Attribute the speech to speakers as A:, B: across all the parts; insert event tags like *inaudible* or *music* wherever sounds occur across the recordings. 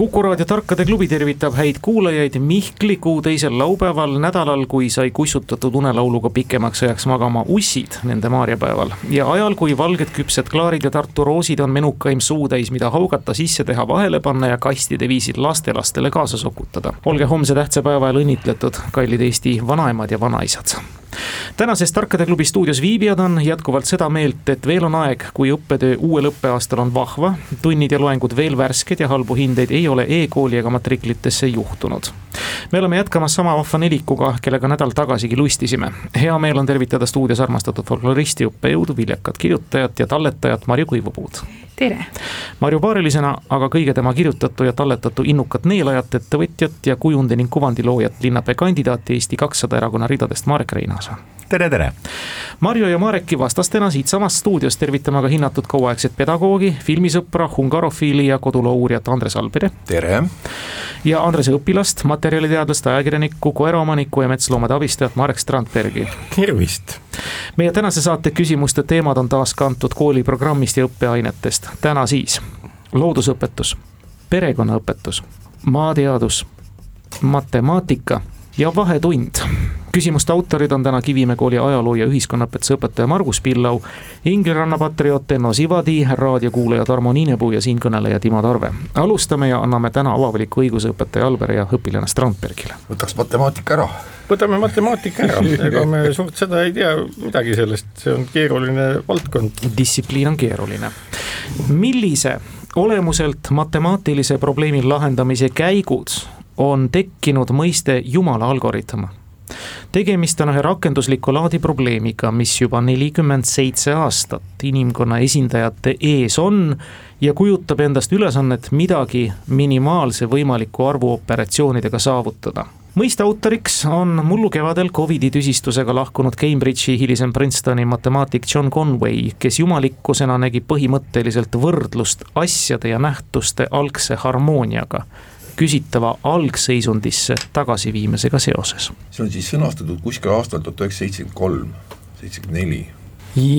A: kuku raadio Tarkade klubi tervitab häid kuulajaid Mihkli kuu teisel laupäeval, nädalal, kui sai kussutatud unelauluga pikemaks ajaks magama ussid nende maarjapäeval. ja ajal, kui valged küpsed klaarid ja Tartu roosid on menukaim suutäis, mida haugata, sisse teha, vahele panna ja kastide viisil lastelastele kaasa sokutada. olge homse tähtsa päeva ajal õnnitletud, kallid Eesti vanaemad ja vanaisad tänases Tarkade klubi stuudios viibijad on jätkuvalt seda meelt, et veel on aeg, kui õppetöö uuel õppeaastal on vahva, tunnid ja loengud veel värsked ja halbu hindeid ei ole e-kooli ega matriklitesse juhtunud. me oleme jätkamas sama vahva nelikuga, kellega nädal tagasigi lustisime. hea meel on tervitada stuudios armastatud folkloristi, õppejõudu, viljakat kirjutajat ja talletajat Marju Kuivupuud
B: tere!
A: Marju paarilisena aga kõige tema kirjutatu ja talletatu innukat neelajat, ettevõtjat ja kujundi ning kuvandi loojat, linnapea kandidaati Eesti kakssada erakonna ridadest Marek Reinaasa
C: tere, tere!
A: Marju ja Mareki vastastena siitsamast stuudiost tervitame ka hinnatud kauaaegset pedagoogi, filmisõpra, hungarofiili ja koduloo uurijat Andres Albere.
C: tere!
A: ja Andrese õpilast, materjaliteadlast, ajakirjanikku, koeraomanikku ja metsloomade abistajat Marek Strandbergi.
C: tervist!
A: meie tänase saate küsimuste teemad on taas kantud kooliprogrammist ja õppeainetest. täna siis loodusõpetus, perekonnaõpetus, maateadus, matemaatika ja vahetund küsimuste autorid on täna Kivimäe kooli ajaloo ja ühiskonnaõpetuse õpetaja Margus Pillau, Ingliranna patrioot Enno Sivadi, raadiokuulaja Tarmo Niinepuu ja siinkõneleja Timo Tarve. alustame ja anname täna avaliku õiguse õpetaja Albere ja õpilane Strandbergile.
C: võtaks matemaatika ära.
D: võtame matemaatika ära, ega me suurt seda ei tea midagi sellest, see on keeruline valdkond.
A: distsipliin on keeruline. millise olemuselt matemaatilise probleemi lahendamise käigud on tekkinud mõiste jumala algoritm tegemist on ühe rakendusliku laadi probleemiga, mis juba nelikümmend seitse aastat inimkonna esindajate ees on ja kujutab endast ülesannet midagi minimaalse võimaliku arvu operatsioonidega saavutada. Mõiste autoriks on mullu kevadel Covidi tüsistusega lahkunud Cambridge'i, hilisem Princetoni matemaatik John Conway, kes jumalikkusena nägi põhimõtteliselt võrdlust asjade ja nähtuste algse harmooniaga küsitava algseisundisse tagasiviimisega seoses.
C: see on siis sõnastatud kuskil aastal tuhat üheksasada seitsekümmend kolm, seitsekümmend neli.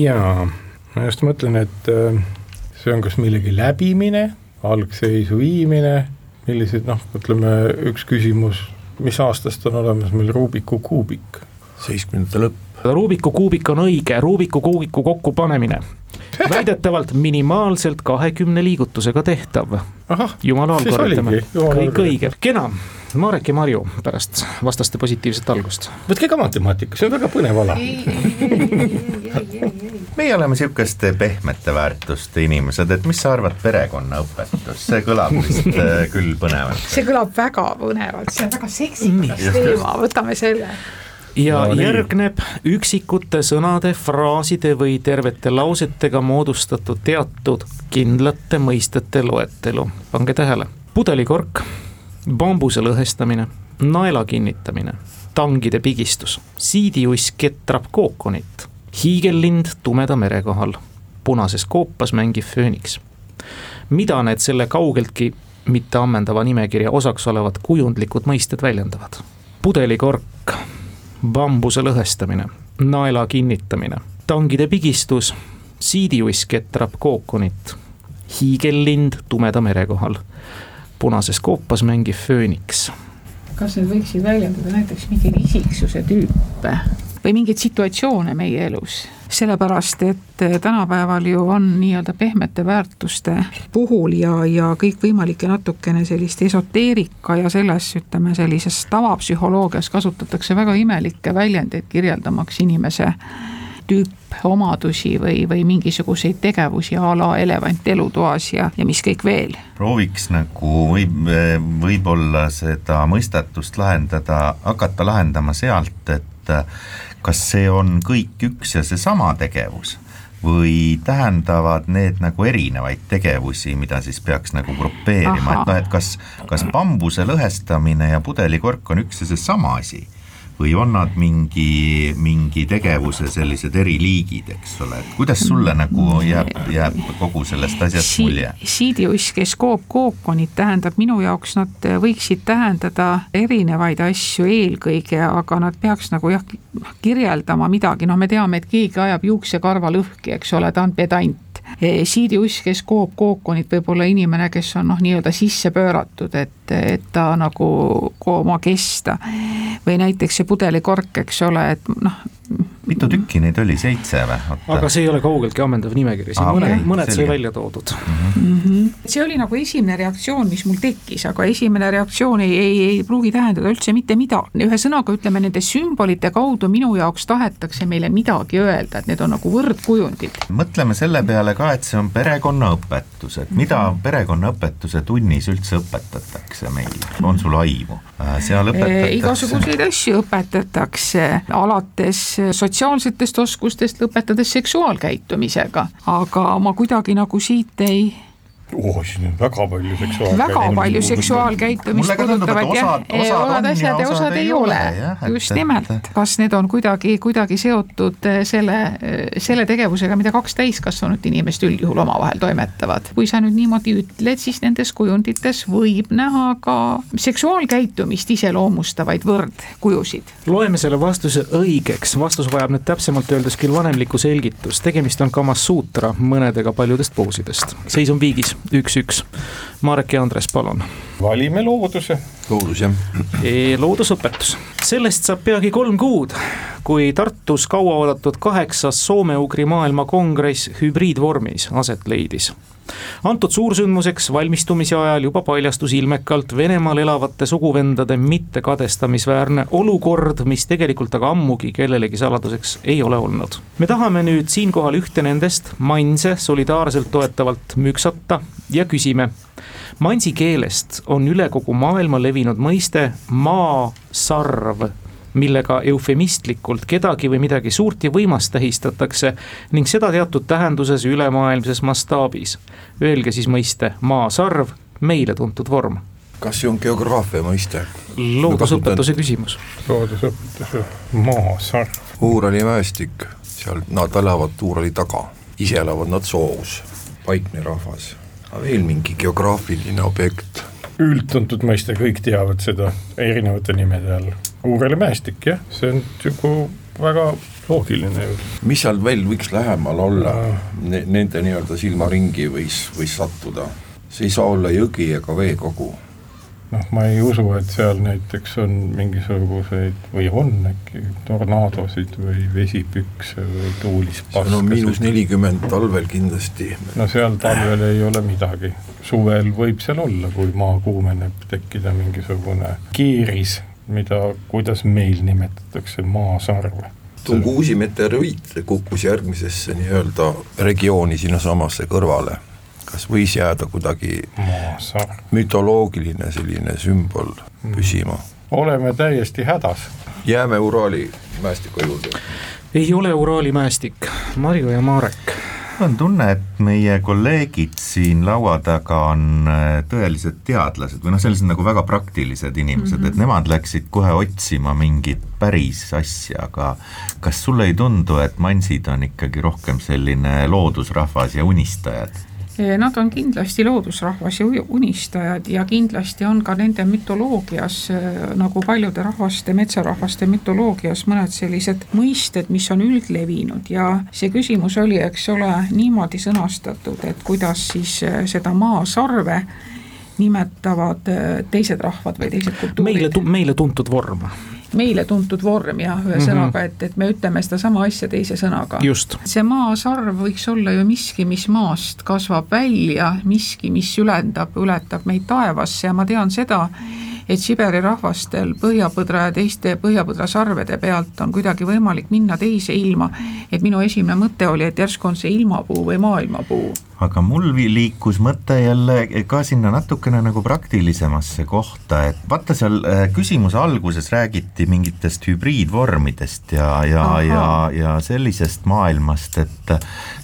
D: jaa, ma just mõtlen, et äh, see on kas millegi läbimine, algseisu viimine, millised noh, ütleme üks küsimus, mis aastast on olemas meil Rubiku kuubik?
C: seitsmekümnendate lõpp.
A: Rubiku kuubik on õige, Rubiku kuubiku kokkupanemine väidetavalt minimaalselt kahekümne liigutusega tehtav. jumala algoritm, kõik õige, kena. Marek ja Marju pärast vastaste positiivset algust.
D: võtke ka matemaatika, see on väga põnev ala.
E: meie oleme sihukeste pehmete väärtuste inimesed, et mis sa arvad perekonnaõpetus, see kõlab vist *laughs* äh, küll põnevalt.
B: see kõlab väga põnevalt, see on väga seksikas teema, võtame selle
A: ja no, järgneb üksikute sõnade, fraaside või tervete lausetega moodustatud teatud kindlate mõistete loetelu. pange tähele, pudelikork, bambuse lõhestamine, naela kinnitamine, tangide pigistus, siidiuss ketrab kookonit, hiigellind tumeda mere kohal, punases koopas mängib fööniks. mida need selle kaugeltki mitte ammendava nimekirja osaks olevad kujundlikud mõisted väljendavad? pudelikork bambuse lõhestamine, naela kinnitamine, tangide pigistus, siidiuss ketrab kookonit, hiigellind tumeda mere kohal, punases koopas mängib fööniks.
B: kas need võiksid väljendada näiteks mingeid isiksuse tüüpe või mingeid situatsioone meie elus? Sellepärast, et eh, tänapäeval ju on nii-öelda pehmete väärtuste puhul ja, ja kõikvõimalikke natukene sellist esoteerika ja selles, ütleme sellises tavapsühholoogias kasutatakse väga imelikke väljendeid kirjeldamaks inimese tüüpomadusi või, või mingisuguseid tegevusi a la elevant elutoas ja, ja mis kõik veel.
E: prooviks nagu võib, võib-olla seda mõistatust lahendada, hakata lahendama sealt, et kas see on kõik üks ja seesama tegevus või tähendavad need nagu erinevaid tegevusi, mida siis peaks nagu grupeerima, et noh, et kas, kas bambuse lõhestamine ja pudelikork on üks ja seesama asi või on nad mingi, mingi tegevuse sellised eriliigid, eks ole, et kuidas sulle nagu jääb, jääb kogu sellest asjast si mulje?
B: siidiusk ja skoopkookonid tähendab minu jaoks, nad võiksid tähendada erinevaid asju eelkõige, aga nad peaks nagu jah, kirjeldama midagi, noh, me teame, et keegi ajab juuksekarva lõhki, eks ole, ta on pedant. Siidiuss, kes koob kookonit, võib olla inimene, kes on noh, nii-öelda sisse pööratud, et, et ta nagu kooma kesta. või näiteks see pudelikork, eks ole, et noh,
E: mitu tükki neid oli, seitse või?
A: aga see ei ole kaugeltki ammendav nimekiri, siin ah, mõned okay., mõned sai välja toodud mm.
B: -hmm. see oli nagu esimene reaktsioon, mis mul tekkis, aga esimene reaktsioon ei, ei, ei pruugi tähendada üldse mitte midagi. ühesõnaga, ütleme nende sümbolite kaudu minu jaoks tahetakse meile midagi öelda, et need on nagu võrdkujundid.
E: mõtleme selle peale ka, et see on perekonnaõpetus, et mida perekonnaõpetuse tunnis üldse õpetatakse meile, on sul aimu? Äh, seal õpetatakse
B: igasuguseid asju õpetatakse, alates sotsiaalsetest oskustest lõpetades seksuaalkäitumisega, aga ma kuidagi nagu siit ei
D: oh, siin on väga palju seksuaalkäitumist.
B: väga palju seksuaalkäitumist puudutavad jah, osad asjad ja osad ei ole, just nimelt. kas need on kuidagi, kuidagi seotud eh, selle, eh, selle tegevusega, mida kaks täiskasvanud inimest üldjuhul omavahel toimetavad. kui sa nüüd niimoodi ütled, siis nendes kujundites võib näha ka seksuaalkäitumist iseloomustavaid võrdkujusid.
A: loeme selle vastuse õigeks, vastus vajab nüüd täpsemalt öeldes küll vanemlikku selgitust, tegemist on Kamasutra mõnedega paljudest poosidest. seis on viigis üks-üks. Marek ja Andres, palun.
D: valime looduse.
C: Loodus, jah
A: e,. loodusõpetus, sellest saab peagi kolm kuud, kui Tartus kauaoodatud kaheksas soome-ugri maailmakongress hübriidvormis aset leidis antud suursündmuseks valmistumise ajal juba paljastus ilmekalt Venemaal elavate suguvendade mittekadestamisväärne olukord, mis tegelikult aga ammugi kellelegi saladuseks ei ole olnud. me tahame nüüd siinkohal ühte nendest, Manse, solidaarselt toetavalt müksata ja küsime. Mansi keelest on üle kogu maailma levinud mõiste maasarv millega eufemistlikult kedagi või midagi suurt ja võimast tähistatakse ning seda teatud tähenduses ülemaailmses mastaabis. Öelge siis mõiste maasarv, meile tuntud vorm.
C: kas see on geograafia mõiste?
A: loodusõpetuse küsimus.
D: loodusõpetuse maasarv.
C: Uurali mäestik, seal nad elavad Uurali taga, ise elavad nad soos, paikne rahvas. Veel mingi geograafiline objekt
D: üldtuntud mõiste, kõik teavad seda erinevate nimede all. Uureli mäestik jah, see on nagu väga loogiline ju.
C: mis seal veel võiks lähemal olla ne, nende nii-öelda silmaringi võis, võis sattuda? see ei saa olla jõgi ega veekogu
D: noh, ma ei usu, et seal näiteks on mingisuguseid või on äkki tornaadosid või vesipükse või tuulispaskasid.
C: no miinus nelikümmend talvel kindlasti.
D: no seal talvel ei ole midagi, suvel võib seal olla, kui maa kuumeneb, tekkida mingisugune kiiris, mida, kuidas meil nimetatakse, maasarve
C: Tunguusi meteoriit kukkus järgmisesse nii-öelda regiooni sinnasamasse kõrvale kas võis jääda kuidagi mütoloogiline selline sümbol mm. püsima?
D: oleme täiesti hädas.
C: jääme Uraali mäestiku juurde.
A: ei ole Uraali mäestik, Marju ja Marek
E: mul on tunne, et meie kolleegid siin laua taga on äh, tõelised teadlased või noh, sellised nagu väga praktilised inimesed mm, -hmm. et mhm. nemad läksid kohe otsima mingit päris asja, aga kas sulle ei tundu, et mansid on ikkagi rohkem selline loodusrahvas ja unistajad?
B: Nad on kindlasti loodusrahvas ja unistajad ja kindlasti on ka nende mütoloogias, nagu paljude rahvaste, metsarahvaste mütoloogias, mõned sellised mõisted, mis on üldlevinud ja see küsimus oli, eks ole, niimoodi sõnastatud, et kuidas siis seda maasarve nimetavad teised rahvad või teised kultuurid.
A: meile, meile tuntud vorm
B: meile tuntud vorm jah, ühesõnaga, mhm. et, et me ütleme sedasama asja teise sõnaga. see maasarv võiks olla ju miski, mis maast kasvab välja, miski, mis ülendab, ületab meid taevasse ja ma tean seda, et Siberi rahvastel põhjapõdra ja teiste põhjapõdra sarvede pealt on kuidagi võimalik minna teise ilma. et minu esimene mõte oli, et järsku on see ilmapuu või maailmapuu
E: aga mul liikus mõte jälle ka sinna natukene nagu praktilisemasse kohta, et vaata seal äh, küsimuse alguses räägiti mingitest hübriidvormidest ja, ja, ja, ja sellisest maailmast, et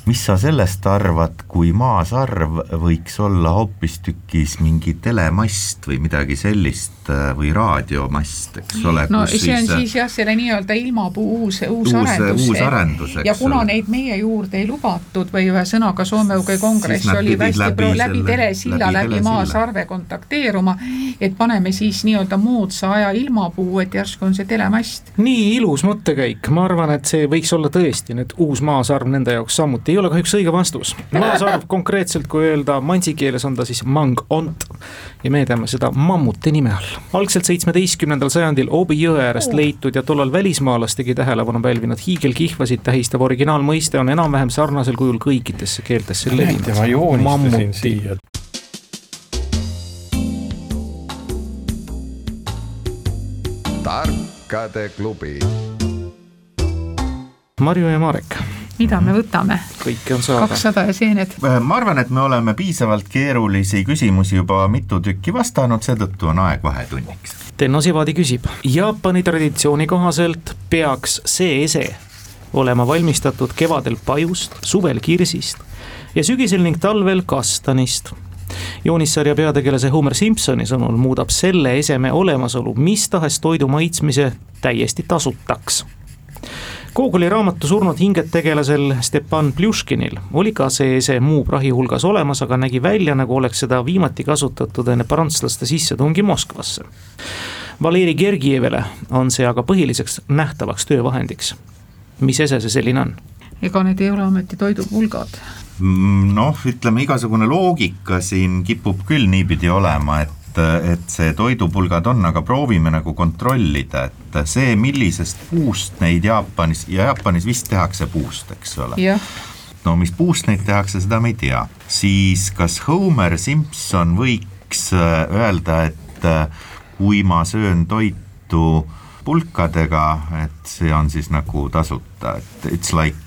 E: mis sa sellest arvad, kui maasarv võiks olla hoopistükkis mingi telemast või midagi sellist või raadiomast, eks ole.
B: no see on siis, siis jah, selle nii-öelda ilmapuu uus, uus, uus arendus.
E: uus arendus, eks
B: ja kuna ole. neid meie juurde ei lubatud või ühesõnaga Soome UK kongress oli hästi läbi, läbi telesilla, läbi, läbi maasarve kontakteeruma, et paneme siis nii-öelda moodsa aja ilmapuu, et järsku on see telemast.
A: nii ilus mõttekäik, ma arvan, et see võiks olla tõesti nüüd uus maasarv nende jaoks samuti, ei ole kahjuks õige vastus. maasarv konkreetselt, kui öelda mansi keeles, on ta siis mang-ont ja me teame seda mammuti nime all. algselt seitsmeteistkümnendal sajandil Obi jõe äärest leitud ja tollal välismaalastegi tähelepanu pälvinud hiigelkihvasid tähistav originaalmõiste on enam-vähem sarnasel kujul kõikidesse keeltesse levinud
D: joonistasin siia.
F: tarkade klubi.
A: Marju ja Marek
B: mida me võtame?
A: kõike on saada.
B: kakssada ja seened.
E: Äh, ma arvan, et me oleme piisavalt keerulisi küsimusi juba mitu tükki vastanud, seetõttu on aeg vahetunniks.
A: Tenno Sivadi küsib, Jaapani traditsiooni kohaselt peaks see ese olema valmistatud kevadel pajust, suvel kirsist ja sügisel ning talvel kastanist joonissarja peategelase Homer Simpsoni sõnul muudab selle eseme olemasolu mis tahes toidu maitsmise täiesti tasutaks. Gogoli raamatu Surnud hinged tegelasel Stepan Pljuškinil oli ka see ese muu prahi hulgas olemas, aga nägi välja, nagu oleks seda viimati kasutatud enne prantslaste sissetungi Moskvasse. Valeri Gergievile on see aga põhiliseks nähtavaks töövahendiks. mis ese see selline on?
B: ega need ei ole ometi toidupulgad
E: noh, ütleme igasugune loogika siin kipub küll niipidi olema, et, et see toidupulgad on, aga proovime nagu kontrollida, et see, millisest puust neid Jaapanis ja Jaapanis vist tehakse puust, eks ole. no mis puust neid tehakse, seda me ei tea, siis kas Homer Simson võiks äh, öelda, et äh, kui ma söön toitu pulkadega, et see on siis nagu tasuta, et it's like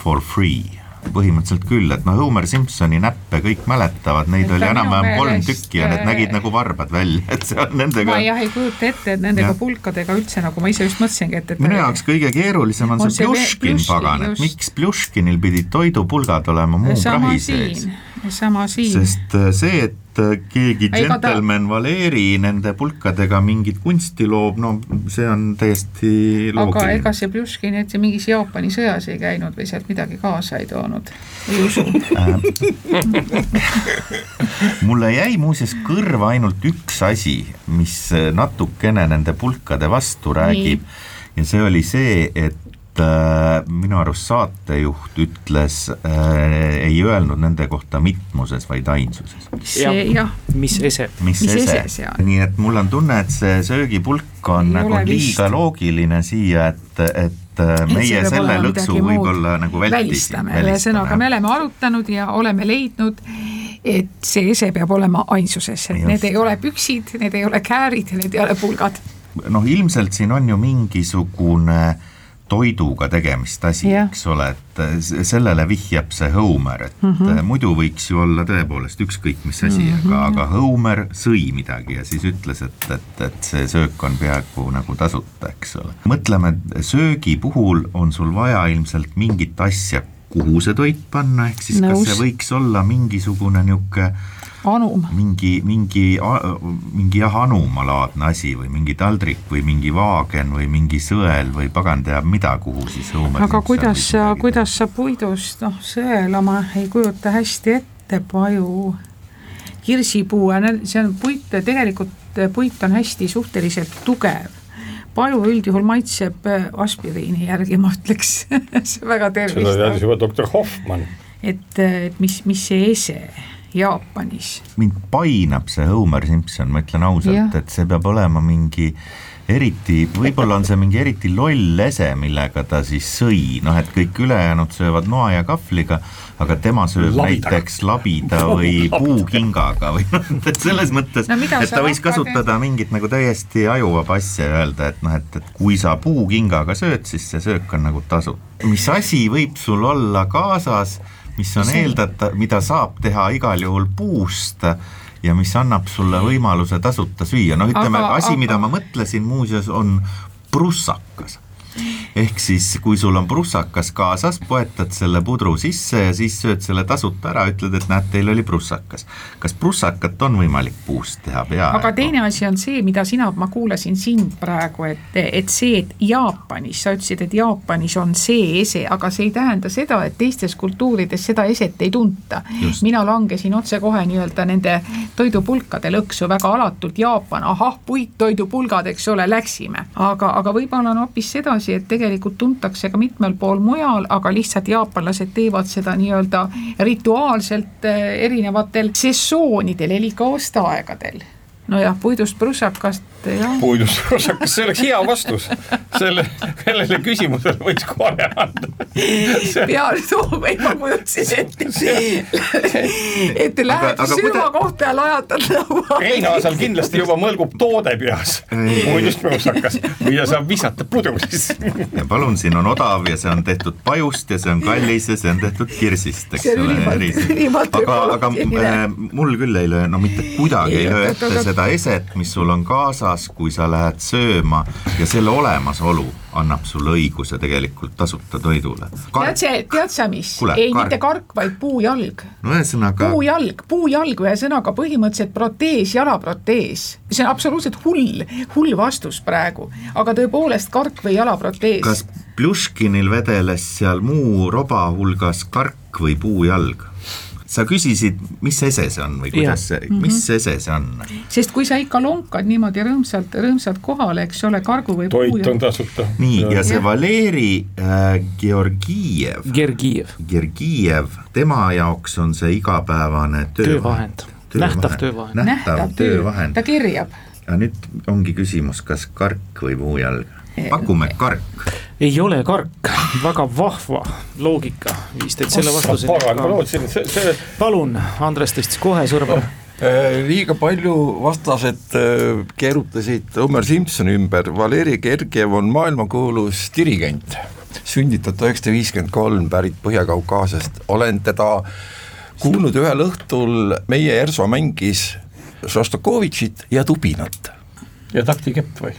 E: for free põhimõtteliselt küll, et noh, Homer Simpsoni näppe kõik mäletavad, neid oli enam-vähem kolm tükki ja need nägid nagu varbad välja, et see on nendega.
B: ma jah ei kujuta ette, et nendega ja. pulkadega üldse nagu ma ise just mõtlesingi, et, et.
E: minu jaoks kõige keerulisem on, on see Pljuškin pagan, et miks Pljuškinil pidid toidupulgad olema muu prahi sees.
B: Sama siin.
E: sest äh, see, et et keegi džentelmen ta... Valeri nende pulkadega mingit kunsti loob, no see on täiesti loogiline.
B: aga ega see Pljuškin, et see mingis Jaapani sõjas ei käinud või sealt midagi kaasa ei toonud, ei usu *laughs*
E: mulle jäi muuseas kõrva ainult üks asi, mis natukene nende pulkade vastu räägib Nii. ja see oli see, et äh, minu arust saatejuht ütles äh,, ei öelnud nende kohta mitmuses, vaid ainsuses.
B: jah.
A: mis ese.
E: mis, mis ese, ese, nii et mul on tunne, et see söögipulk on ei nagu liiga vist. loogiline siia, et, et äh, meie et selle lõksu võib-olla nagu
B: vältisime. ühesõnaga, me oleme arutanud ja oleme leidnud, et see ese peab olema ainsuses, et need ei ole püksid, need ei ole käärid ja need ei ole pulgad.
E: noh, ilmselt siin on ju mingisugune äh, toiduga tegemist asi, eks ole, et sellele vihjab see Homer, et mm -hmm. muidu võiks ju olla tõepoolest ükskõik mis asi mm, -hmm. aga, aga Homer sõi midagi ja siis ütles, et, et, et see söök on peaaegu nagu tasuta, eks ole. mõtleme, söögi puhul on sul vaja ilmselt mingit asja, kuhu see toit panna, ehk siis Nõus. kas see võiks olla mingisugune niisugune
B: anum.
E: mingi, mingi, mingi jah, anumalaadne asi või mingi taldrik või mingi vaagen või mingi sõel või pagan teab mida, kuhu siis Homer
B: aga kuidas sa, kuidas sa puidust, noh, sõelama ei kujuta hästi ette, paju, kirsipuu, see on puit, tegelikult puit on hästi suhteliselt tugev paju üldjuhul maitseb aspiriini järgi, ma ütleks *laughs* see väga tervistav.
D: seda teadis juba doktor Hoffmann.
B: et, et mis, mis see ese Jaapanis.
E: mind painab see Homer Simpson, ma ütlen ausalt, et see peab olema mingi eriti, võib-olla on see mingi eriti loll ese, millega ta siis sõi, noh et kõik ülejäänud söövad noa ja kahvliga, aga tema sööb labida. näiteks labida *laughs* või puukingaga või noh, et selles mõttes no,, et ta võis kasutada mingit nagu täiesti ajuvaba asja ja öelda, et noh, et, et kui sa puukingaga sööd, siis see söök on nagu tasuta. mis asi võib sul olla kaasas mis on eeldatav, mida saab teha igal juhul puust ja mis annab sulle võimaluse tasuta süüa, noh, ütleme asi, mida ma mõtlesin muuseas, on prussakas ehk siis, kui sul on prussakas kaasas, poetad selle pudru sisse ja siis sööd selle tasuta ära, ütled, et näed, teil oli prussakas. kas prussakat on võimalik puust teha peaaegu?
B: aga teine asi on see, mida sina, ma kuulasin sind praegu, et, et see, et Jaapanis, sa ütlesid, et Jaapanis on see ese, aga see ei tähenda seda, et teistes kultuurides seda eset ei tunta. mina langesin otsekohe nii-öelda nende toidupulkade lõksu väga alatult, Jaapan, ahah, puittoidupulgad, eks ole, läksime. aga, aga võib-olla on hoopis sedasi, et tegelikult tuntakse ka mitmel pool mujal, aga lihtsalt jaapanlased teevad seda nii-öelda rituaalselt eh, erinevatel sessioonidel elik aastaaegadel. Nojah, puidust prussakast jah
D: puidust roosakas, see oleks hea vastus. selle, sellele küsimusele võiks kohe anda.
B: peale soove ma kujutasin ette, et te lähete
E: aga
B: süva
E: kuida-
B: kohta ja lajatad laua.
D: Reinaasal kindlasti juba mõlgub toode peas, puidust roosakas või ta saab visata pudru sisse.
E: ja palun, siin on odav ja see on tehtud pajust ja see on kallis ja see on tehtud kirsist, eks
B: See on
E: ole. aga, aga äh, mul küll ei löö, no mitte kuidagi ei
B: Ei,
E: löö ette
B: oot.
E: Seda eset, mis sul on kaasas, kui sa lähed sööma ja selle olemasolu annab sulle õiguse tegelikult tasuta toidule.
B: tead sa, tead sa mis? Ei, mitte kark, vaid puujalg
E: no ühesõnaga,
B: puujalg, puujalg ühesõnaga põhimõtteliselt protees, jalaprotees. see on absoluutselt hull, hull vastus praegu, aga tõepoolest kark või jalaprotees.
E: kas Pljuškinil vedeles seal muu roba hulgas kark või puujalg? Sa küsisid, mis ese see on või kuidas see, mis ese see on?
B: sest kui sa ikka lonkad niimoodi rõõmsalt, rõõmsalt kohale, eks ole, kargu või
D: toit on
B: puujalg.
D: tasuta.
E: nii, ja see
B: Jah.
E: Valeri äh, Georgiev
A: Gergijev,
E: Gergijev, tema jaoks on see igapäevane
A: Töövahend. Nähtav töövahend.
E: nähtav töövahend
B: ta. kirjab.
E: ja nüüd ongi küsimus, kas kark või puujalg? pakume kark.
A: Ei ole kark, väga vahva loogika viis teid selle
D: pagan, ma
A: vastuseni.
D: lootsin, see, see
A: palun, Andres tõstis kohe sõrme.
C: Äh, liiga palju vastased äh, keerutasid Homer Simpsoni ümber, Valeri Gergiev on maailmakuulus dirigent, sünditud üheksasada viiskümmend kolm, pärit Põhja-Kaukaasiast, olen teda kuulnud ühel õhtul, meie ERSO mängis Šostakovitšit ja Dubinat
D: ja taktikepp või?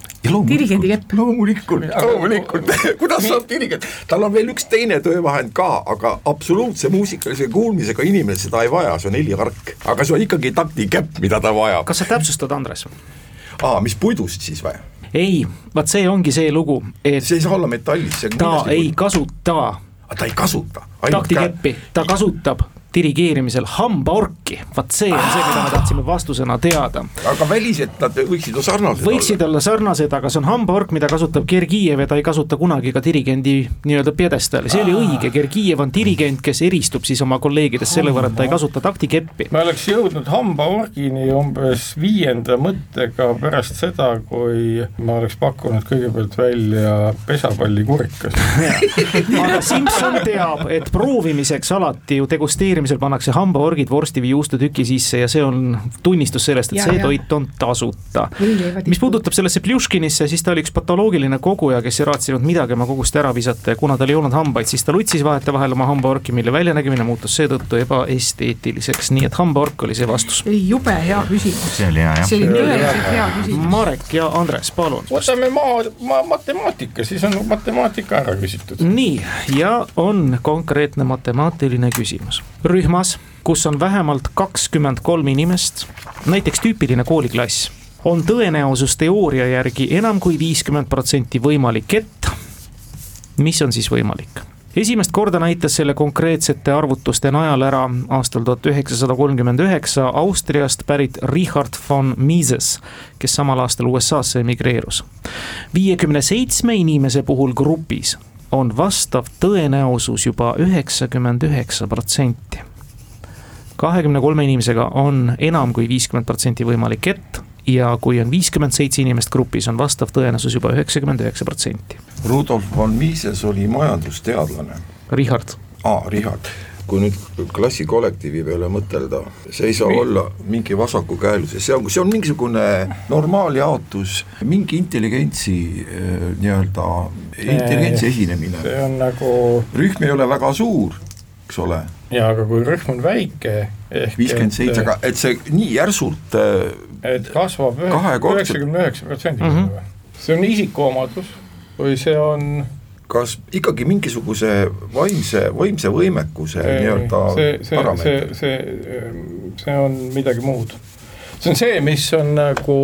B: Dirigendi kepp.,
C: loomulikult, loomulikult, *laughs* kuidas saab dirigent, tal on veel üks teine töövahend ka, aga absoluutse muusikalise kuulmisega inimene seda ei vaja, see on helihark, aga see on ikkagi taktikepp, mida ta vajab.
A: kas sa täpsustad, Andres?
C: aa, mis puidust siis või?
A: ei, vaat see ongi see lugu, et
C: see ei saa olla metallist, see on
A: ta ei kasuta
C: aga ta ei kasuta.
A: taktikeppi, ta kasutab dirigeerimisel hambaorki, vaat see on see, mida me tahtsime vastusena teada.
C: aga väliselt nad võiksid ju sarnased
A: võiksid olla sarnased, aga see on hambaork, mida kasutab Gergijev ja ta ei kasuta kunagi ka dirigendi nii-öelda pjedestaali, see oli õige, Gergijev on dirigent, kes eristub siis oma kolleegidest selle võrra, et ta ei kasuta taktikeppi.
D: me oleks jõudnud hambaorgini umbes viienda mõttega pärast seda, kui ma oleks pakkunud kõigepealt välja pesapallikurikas. *laughs*
A: aga Simson teab, et proovimiseks alati ju degusteerimisel pannakse hambaorgid vorsti või juustutüki sisse ja see on tunnistus sellest, et
B: Ja,
A: see
B: ja.
A: toit on tasuta. Mis puudutab sellesse Pljuškinisse, siis ta oli üks patoloogiline koguja, kes ei raatsinud midagi oma kogust ära visata ja kuna tal ei olnud hambaid, siis ta lutsis vahetevahel oma hambaorki, mille väljanägemine muutus seetõttu ebaesteetiliseks, nii et hambaork oli see vastus.
B: jube hea küsimus.
E: see oli hea jah
B: see oli tõeliselt hea küsimus.
A: Marek ja Andres, palun.
D: võtame maa, maa, matemaatika, siis on matemaatika ära küsitud.
A: nii, ja on konkreetne matemaatiline küsimus. rühmas, kus on vähemalt kakskümmend kolm inimest, näiteks tüüpiline kooliklass, on tõenäosusteooria järgi enam kui viiskümmend protsenti võimalik, et mis on siis võimalik? esimest korda näitas selle konkreetsete arvutuste najal ära aastal tuhat üheksasada kolmkümmend üheksa Austriast pärit Richard von Mises, kes samal aastal USA-sse emigreerus viiekümne seitsme inimese puhul grupis on vastav tõenäosus juba üheksakümmend üheksa protsenti. kahekümne kolme inimesega on enam kui viiskümmend protsenti võimalik, et ja kui on viiskümmend seitse inimest grupis, on vastav tõenäosus juba üheksakümmend üheksa protsenti.
C: Rudolf von Mises oli majandusteadlane,
A: Richard,
C: aa, Richard, kui nüüd klassikollektiivi peale mõtelda, see ei saa Mi? olla mingi vasakukäeluse, see on, see on mingisugune normaaljaotus, mingi intelligentsi eh, nii-öelda, intelligentsi esinemine.
D: see on nagu
C: rühm ei ole väga suur, eks ole,
D: ja aga kui rühm on väike ehk
C: viiskümmend seitse, aga et see nii järsult äh,
D: et kasvab üheksakümne üheksa protsendi
A: Mhm.
D: võrra. see on isikuomadus või see on
C: kas ikkagi mingisuguse vaimse, vaimse võimekuse nii-öelda
D: see, see, see,
C: parameeter?
D: see, see on midagi muud. see on see, mis on nagu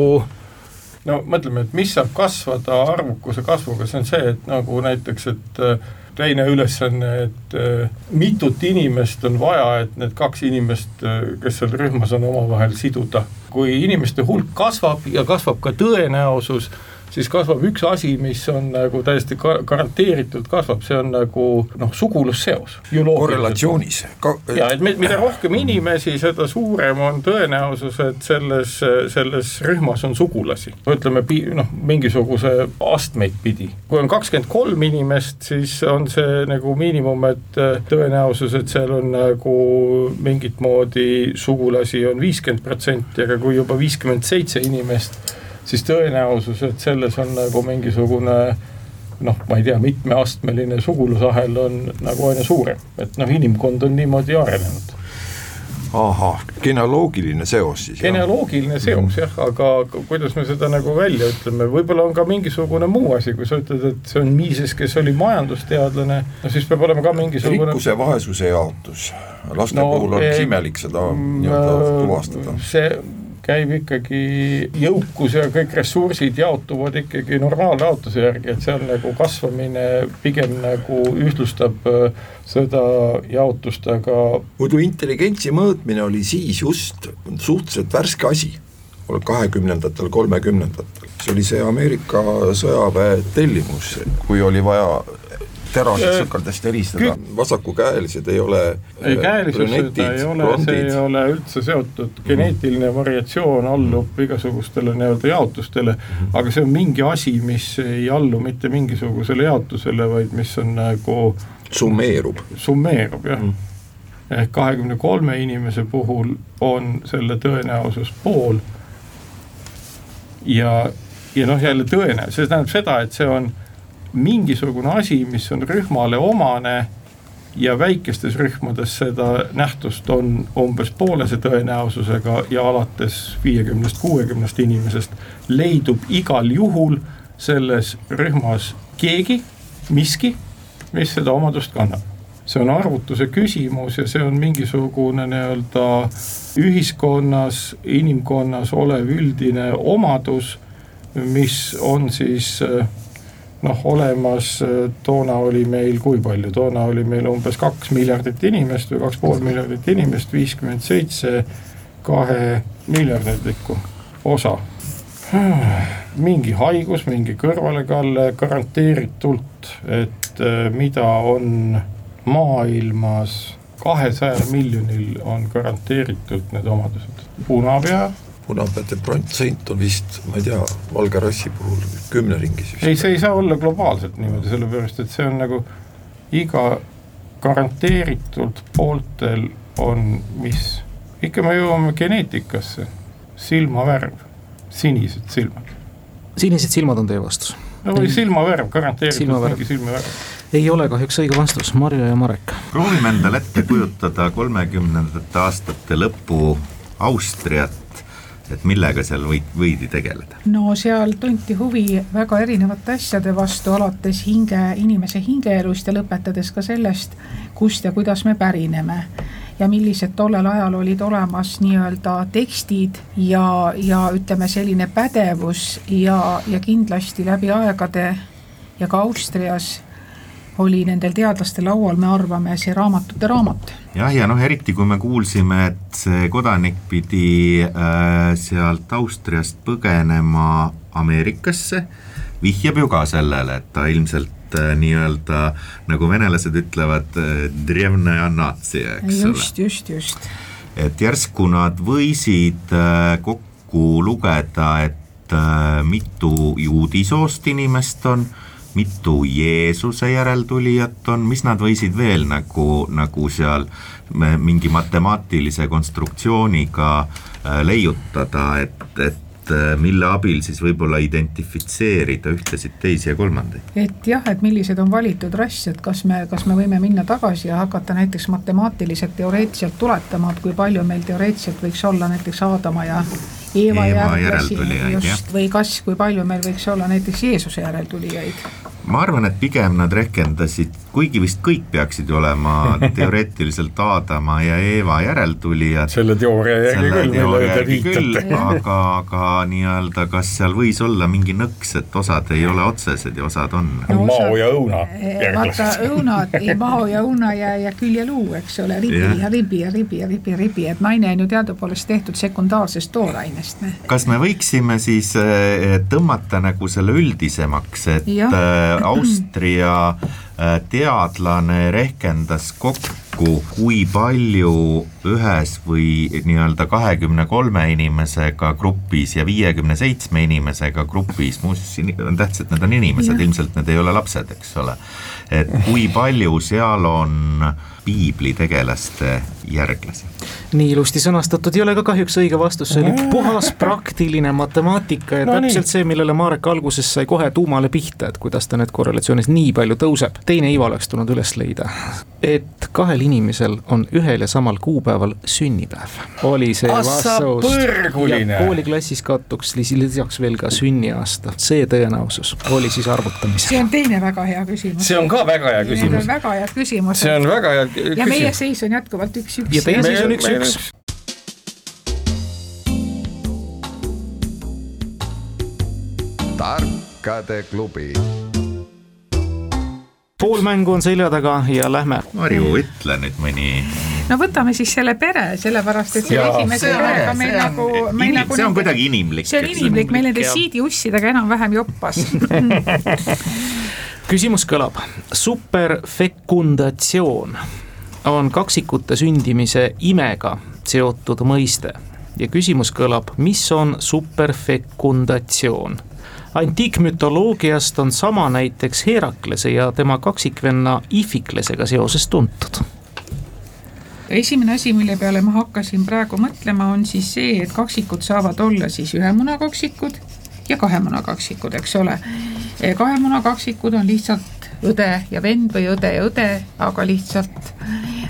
D: no mõtleme, et mis saab kasvada arvukuse kasvuga, see on see, et nagu näiteks, et äh, teine ülesanne, et äh, mitut inimest on vaja, et need kaks inimest, äh, kes seal rühmas on, omavahel siduda. kui inimeste hulk kasvab ja kasvab ka tõenäosus, siis kasvab üks asi, mis on nagu täiesti gar- garanteeritult kasvab, see on nagu noh, sugulusseos.
C: korrelatsioonis
D: ja et mida rohkem inimesi, seda suurem on tõenäosus, et selles, selles rühmas on sugulasi. ütleme noh, mingisuguse astmeid pidi. kui on kakskümmend kolm inimest, siis on see nagu miinimum, et äh, tõenäosus, et seal on nagu mingit moodi sugulasi on viiskümmend protsenti, aga kui juba viiskümmend seitse inimest, siis tõenäosus, et selles on nagu mingisugune noh, ma ei tea, mitmeastmeline sugulusahel on nagu aina suurem, et noh, inimkond on niimoodi arenenud.
C: ahah, genealoogiline seos siis.
D: genealoogiline seos jah, aga ku- kuidas me seda nagu välja ütleme, võib-olla on ka mingisugune muu asi, kui sa ütled, et see on Mises, kes oli majandusteadlane, no siis peab olema ka mingisugune
C: rikkuse vaesuse jaotus, laste
D: No,
C: puhul
D: eh,
C: imelik seda nii-öelda tuvastada.
D: see käib ikkagi, jõukus ja kõik ressursid jaotuvad ikkagi normaaljaotuse järgi, et seal nagu kasvamine pigem nagu ühtlustab äh, seda jaotust, aga
C: muidu intelligentsi mõõtmine oli siis just suhteliselt värske asi, kahekümnendatel, kolmekümnendatel. see oli see Ameerika sõjaväe tellimus, kui oli vaja terasest sõkaldest eristada, vasakukäelised ei ole
D: ei käelisus seda ei ole, see ei ole üldse seotud, geneetiline variatsioon allub igasugustele nii-öelda jaotustele, aga see on mingi asi, mis ei allu mitte mingisugusele jaotusele, vaid mis on nagu
C: summeerub.
D: summeerub jah mm. ehk kahekümne kolme inimese puhul on selle tõenäosus pool. ja, ja noh, jälle tõenäosus, see tähendab seda, et see on mingisugune asi, mis on rühmale omane ja väikestes rühmades seda nähtust on umbes poolese tõenäosusega ja alates viiekümnest, kuuekümnest inimesest leidub igal juhul selles rühmas keegi, miski, mis seda omadust kannab. see on arvutuse küsimus ja see on mingisugune nii-öelda ühiskonnas, inimkonnas olev üldine omadus, mis on siis äh, noh, olemas, toona oli meil kui palju, toona oli meil umbes kaks miljardit inimest või kaks pool miljardit inimest, viiskümmend seitse kahe miljarditlikku osa. mingi haigus, mingi kõrvalekalle garanteeritult, et äh, mida on maailmas kahesajal miljonil on garanteeritult need omadused. punapea
C: punapeade protsent on vist, ma ei tea, valge rassi puhul kümne ringis vist.
D: ei, see ei saa olla globaalselt niimoodi, sellepärast et see on nagu iga garanteeritult pooltel on, mis, ikka me jõuame geneetikasse, silmavärv, sinised silmad.
A: sinised silmad on teie vastus?
D: no või silmavärv, garanteeritult
A: Silmavärv.
D: mingi silmavärv.
A: ei ole kahjuks õige vastus, Marju ja Marek.
E: proovime endale ette kujutada kolmekümnendate aastate lõpu Austriat, et millega seal või, võidi tegeleda?
B: no seal tunti huvi väga erinevate asjade vastu, alates hinge, inimese hingeelust ja lõpetades ka sellest, kust ja kuidas me pärineme. ja millised tollel ajal olid olemas nii-öelda tekstid ja, ja ütleme, selline pädevus ja, ja kindlasti läbi aegade ja ka Austrias oli nendel teadlaste laual, me arvame, see raamatute raamat
E: jah, ja noh, eriti kui me kuulsime, et see kodanik pidi äh, sealt Austriast põgenema Ameerikasse, vihjab ju ka sellele, et ta ilmselt äh, nii-öelda nagu venelased ütlevad äh,, natsi, eks ole.
B: just, just, just.
E: et järsku nad võisid äh, kokku lugeda, et äh, mitu juudi soost inimest on, mitu Jeesuse järeltulijat on, mis nad võisid veel nagu, nagu seal me- mingi matemaatilise konstruktsiooniga äh, leiutada, et, et äh, mille abil siis võib-olla identifitseerida ühtesid, teisi ja kolmandaid.
B: et jah, et millised on valitud rass, et kas me, kas me võime minna tagasi ja hakata näiteks matemaatiliselt teoreetiliselt tuletama, et kui palju meil teoreetiliselt võiks olla näiteks Aadama ja Eeva,
E: Eeva järeltulijaid,
B: just, või kas, kui palju meil võiks olla näiteks Jeesuse järeltulijaid
E: ma arvan, et pigem nad rehkendasid, kuigi vist kõik peaksid ju olema *laughs* teoreetiliselt Aadama ja Eeva järeltulijad.
D: selle teooria järgi küll, millele te viitate.
E: aga, aga nii-öelda, kas seal võis olla mingi nõks, et osad ei ole otsesed ja osad on
D: no,? Mao ja õuna
B: eh, vaata õunad, *laughs* Mao ja õuna ja, ja küljeluu, eks ole, ribi ja, ja ribi ja ribi ja ribi, ribi, et naine on ju teadupoolest tehtud sekundaarsest toorainest.
E: kas me võiksime siis eh, tõmmata nagu selle üldisemaks, et ja eh, Austria äh, teadlane rehkendas kokku, kui palju ühes või nii-öelda kahekümne kolme inimesega grupis ja viiekümne seitsme inimesega grupis, muuseas on tähtis, et need on inimesed, ilmselt need ei ole lapsed, eks ole. et kui palju seal on piiblitegelaste järglasi?
A: nii ilusti sõnastatud ei ole ka kahjuks õige vastus, see oli puhas praktiline matemaatika ja no täpselt nii. see, millele Marek alguses sai kohe tuumale pihta, et kuidas ta nüüd korrelatsioonis nii palju tõuseb. teine iva oleks tulnud üles leida, et kahel inimesel on ühel ja samal kuupäeval sünnipäev. oli see vastus. ja kooliklassis kattuks lisaks veel ka sünniaasta, see tõenäosus oli siis arvutamisel.
B: see on teine väga hea küsimus.
D: see on ka väga hea küsimus.
B: väga hea küsimus.
D: see on väga hea.
B: Ja meie seis on jätkuvalt üks-üks.
A: ja teie seis on üks-üks üks.
F: tarkade klubi
A: pool mängu on selja taga ja lähme.
E: Marju, ütle nüüd mõni.
B: no võtame siis selle pere, sellepärast et selle esimese perega meil nagu.
E: Inim, nagu see on kuidagi inimlik.
B: see on inimlik, meil nende siidiussidega enam-vähem joppas *laughs*
A: küsimus kõlab, superfekundatsioon on kaksikute sündimise imega seotud mõiste ja küsimus kõlab, mis on superfekundatsioon? antiikmütoloogiast on sama näiteks Heraklese ja tema kaksikvenna Ifiklesega seoses tuntud
B: esimene asi, mille peale ma hakkasin praegu mõtlema, on siis see, et kaksikud saavad olla siis ühe muna kaksikud ja kahe muna kaksikud, eks ole. kahe muna kaksikud on lihtsalt õde ja vend või õde ja õde, aga lihtsalt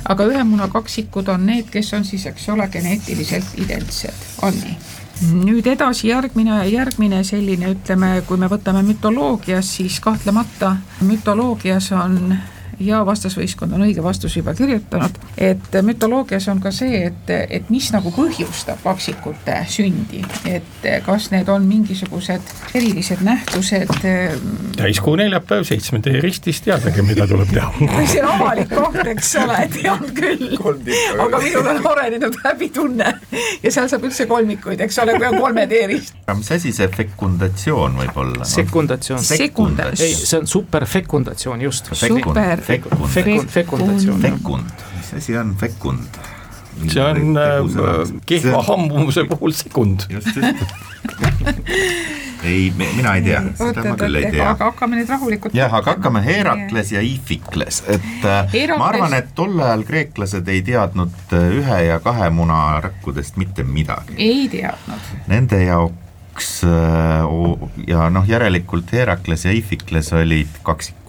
B: aga ühe muna kaksikud on need, kes on siis, eks ole, geneetiliselt identsed, on nii? Nüüd edasi järgmine, järgmine selline, ütleme, kui me võtame mütoloogias, siis kahtlemata mütoloogias on ja vastasvõistkond on õige vastuse juba kirjutanud, et mütoloogias on ka see, et, et mis nagu põhjustab kaksikute sündi, et kas need on mingisugused erilised nähtused.
D: Mm, täiskuu neljapäev, seitsme tee ristis, teadagi, mida tuleb teha *laughs*
B: see on avalik koht, eks ole, tean küll, aga minul on arenenud häbitunne ja seal saab üldse kolmikuid, eks ole, kui on kolme tee rist.
E: mis asi see fekundatsioon võib olla no??
A: sekundatsioon.
B: ei,
A: see on superfekundatsioon, just.
B: super
E: fekund,
A: fekund, fekundatsioon.
E: fekund, mis asi on fekund?
D: see on äh, kehva hambumuse puhul sekund.
E: just, just *laughs* ei, mina ei tea, seda ma küll ei tea.
B: aga hakkame nüüd rahulikult.
E: jah, aga hakkame Herakles ja Ifikles, et äh, Herakles... ma arvan, et tol ajal kreeklased ei teadnud äh, ühe ja kahe muna rakkudest mitte midagi.
B: ei teadnud.
E: Nende jaoks ja noh, järelikult Herakles ja Ifikles olid kaksikud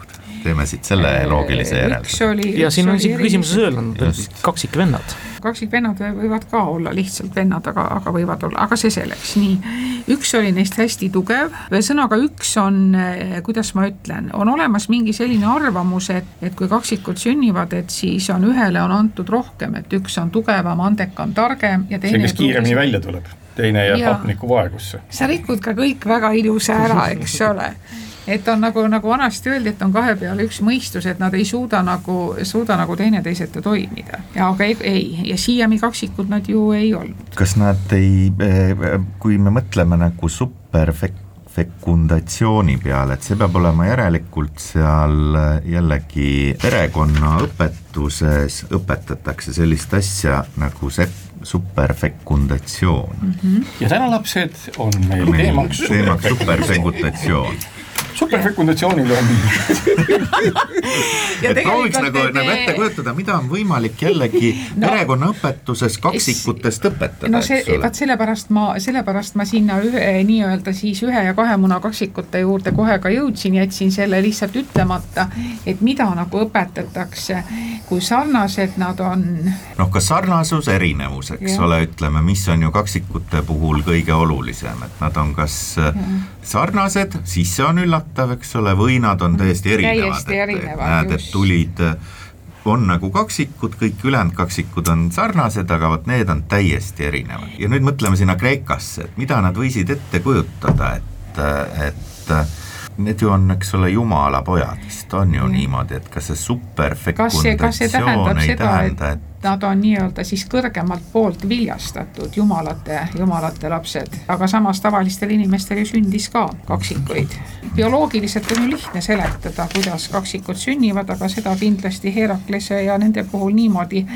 E: teeme siit selle loogilise järelduse.
A: ja siin on isegi küsimuses öelnud, kaksikvennad.
B: kaksikvennad võivad ka olla lihtsalt vennad, aga, aga võivad olla, aga see selleks, nii. üks oli neist hästi tugev, ühesõnaga üks on, eh, kuidas ma ütlen, on olemas mingi selline arvamus, et, et kui kaksikud sünnivad, et siis on ühele on antud rohkem, et üks on tugevam, andekam, targem ja teine.
D: see, kes kiiremini välja tuleb teine jääb hapnikku vaegusse.
B: sa rikud ka kõik väga ilusa ära, eks ole et on nagu, nagu vanasti öeldi, et on kahe peale üks mõistus, et nad ei suuda nagu, suuda nagu teineteiseta toimida. ja aga ei, ei, ja siiani kaksikud nad ju ei olnud.
E: kas nad ei, eh, kui me mõtleme nagu superfek-, fekundatsiooni peale, et see peab olema järelikult seal jällegi perekonnaõpetuses õpetatakse sellist asja nagu see superfekundatsioon mm.
D: -hmm. ja täna lapsed on meil teemaks
E: teemaks superfekundatsioon
D: superfekundatsioonil on
E: et prooviks nagu, nagu ette kujutada, mida on võimalik jällegi *laughs* no, perekonnaõpetuses kaksikutest õpetada,
B: no see, vaat sellepärast ma, sellepärast ma sinna ühe nii-öelda siis ühe ja kahe muna kaksikute juurde kohe ka jõudsin, jätsin selle lihtsalt ütlemata, et mida nagu õpetatakse, kui sarnased nad on.
E: noh, kas sarnasus, erinevus, eks ja. ole, ütleme, mis on ju kaksikute puhul kõige olulisem, et nad on kas ja. sarnased, siis see on üllatav, eks ole, või nad on täiesti erinevad, et, et näed, et tulid on nagu kaksikud, kõik ülejäänud kaksikud on sarnased, aga vot need on täiesti erinevad. ja nüüd mõtleme sinna Kreekasse, et mida nad võisid ette kujutada, et, et need ju on, eks ole, jumala pojad, vist on ju mm. niimoodi, et kas see superfekundatsioon ei
B: tähenda, et nad on nii-öelda siis kõrgemalt poolt viljastatud jumalate, jumalate lapsed, aga samas tavalistel inimestel ju sündis ka kaksikuid. bioloogiliselt on ju lihtne seletada, kuidas kaksikud sünnivad, aga seda kindlasti Heraklese ja nende puhul niimoodi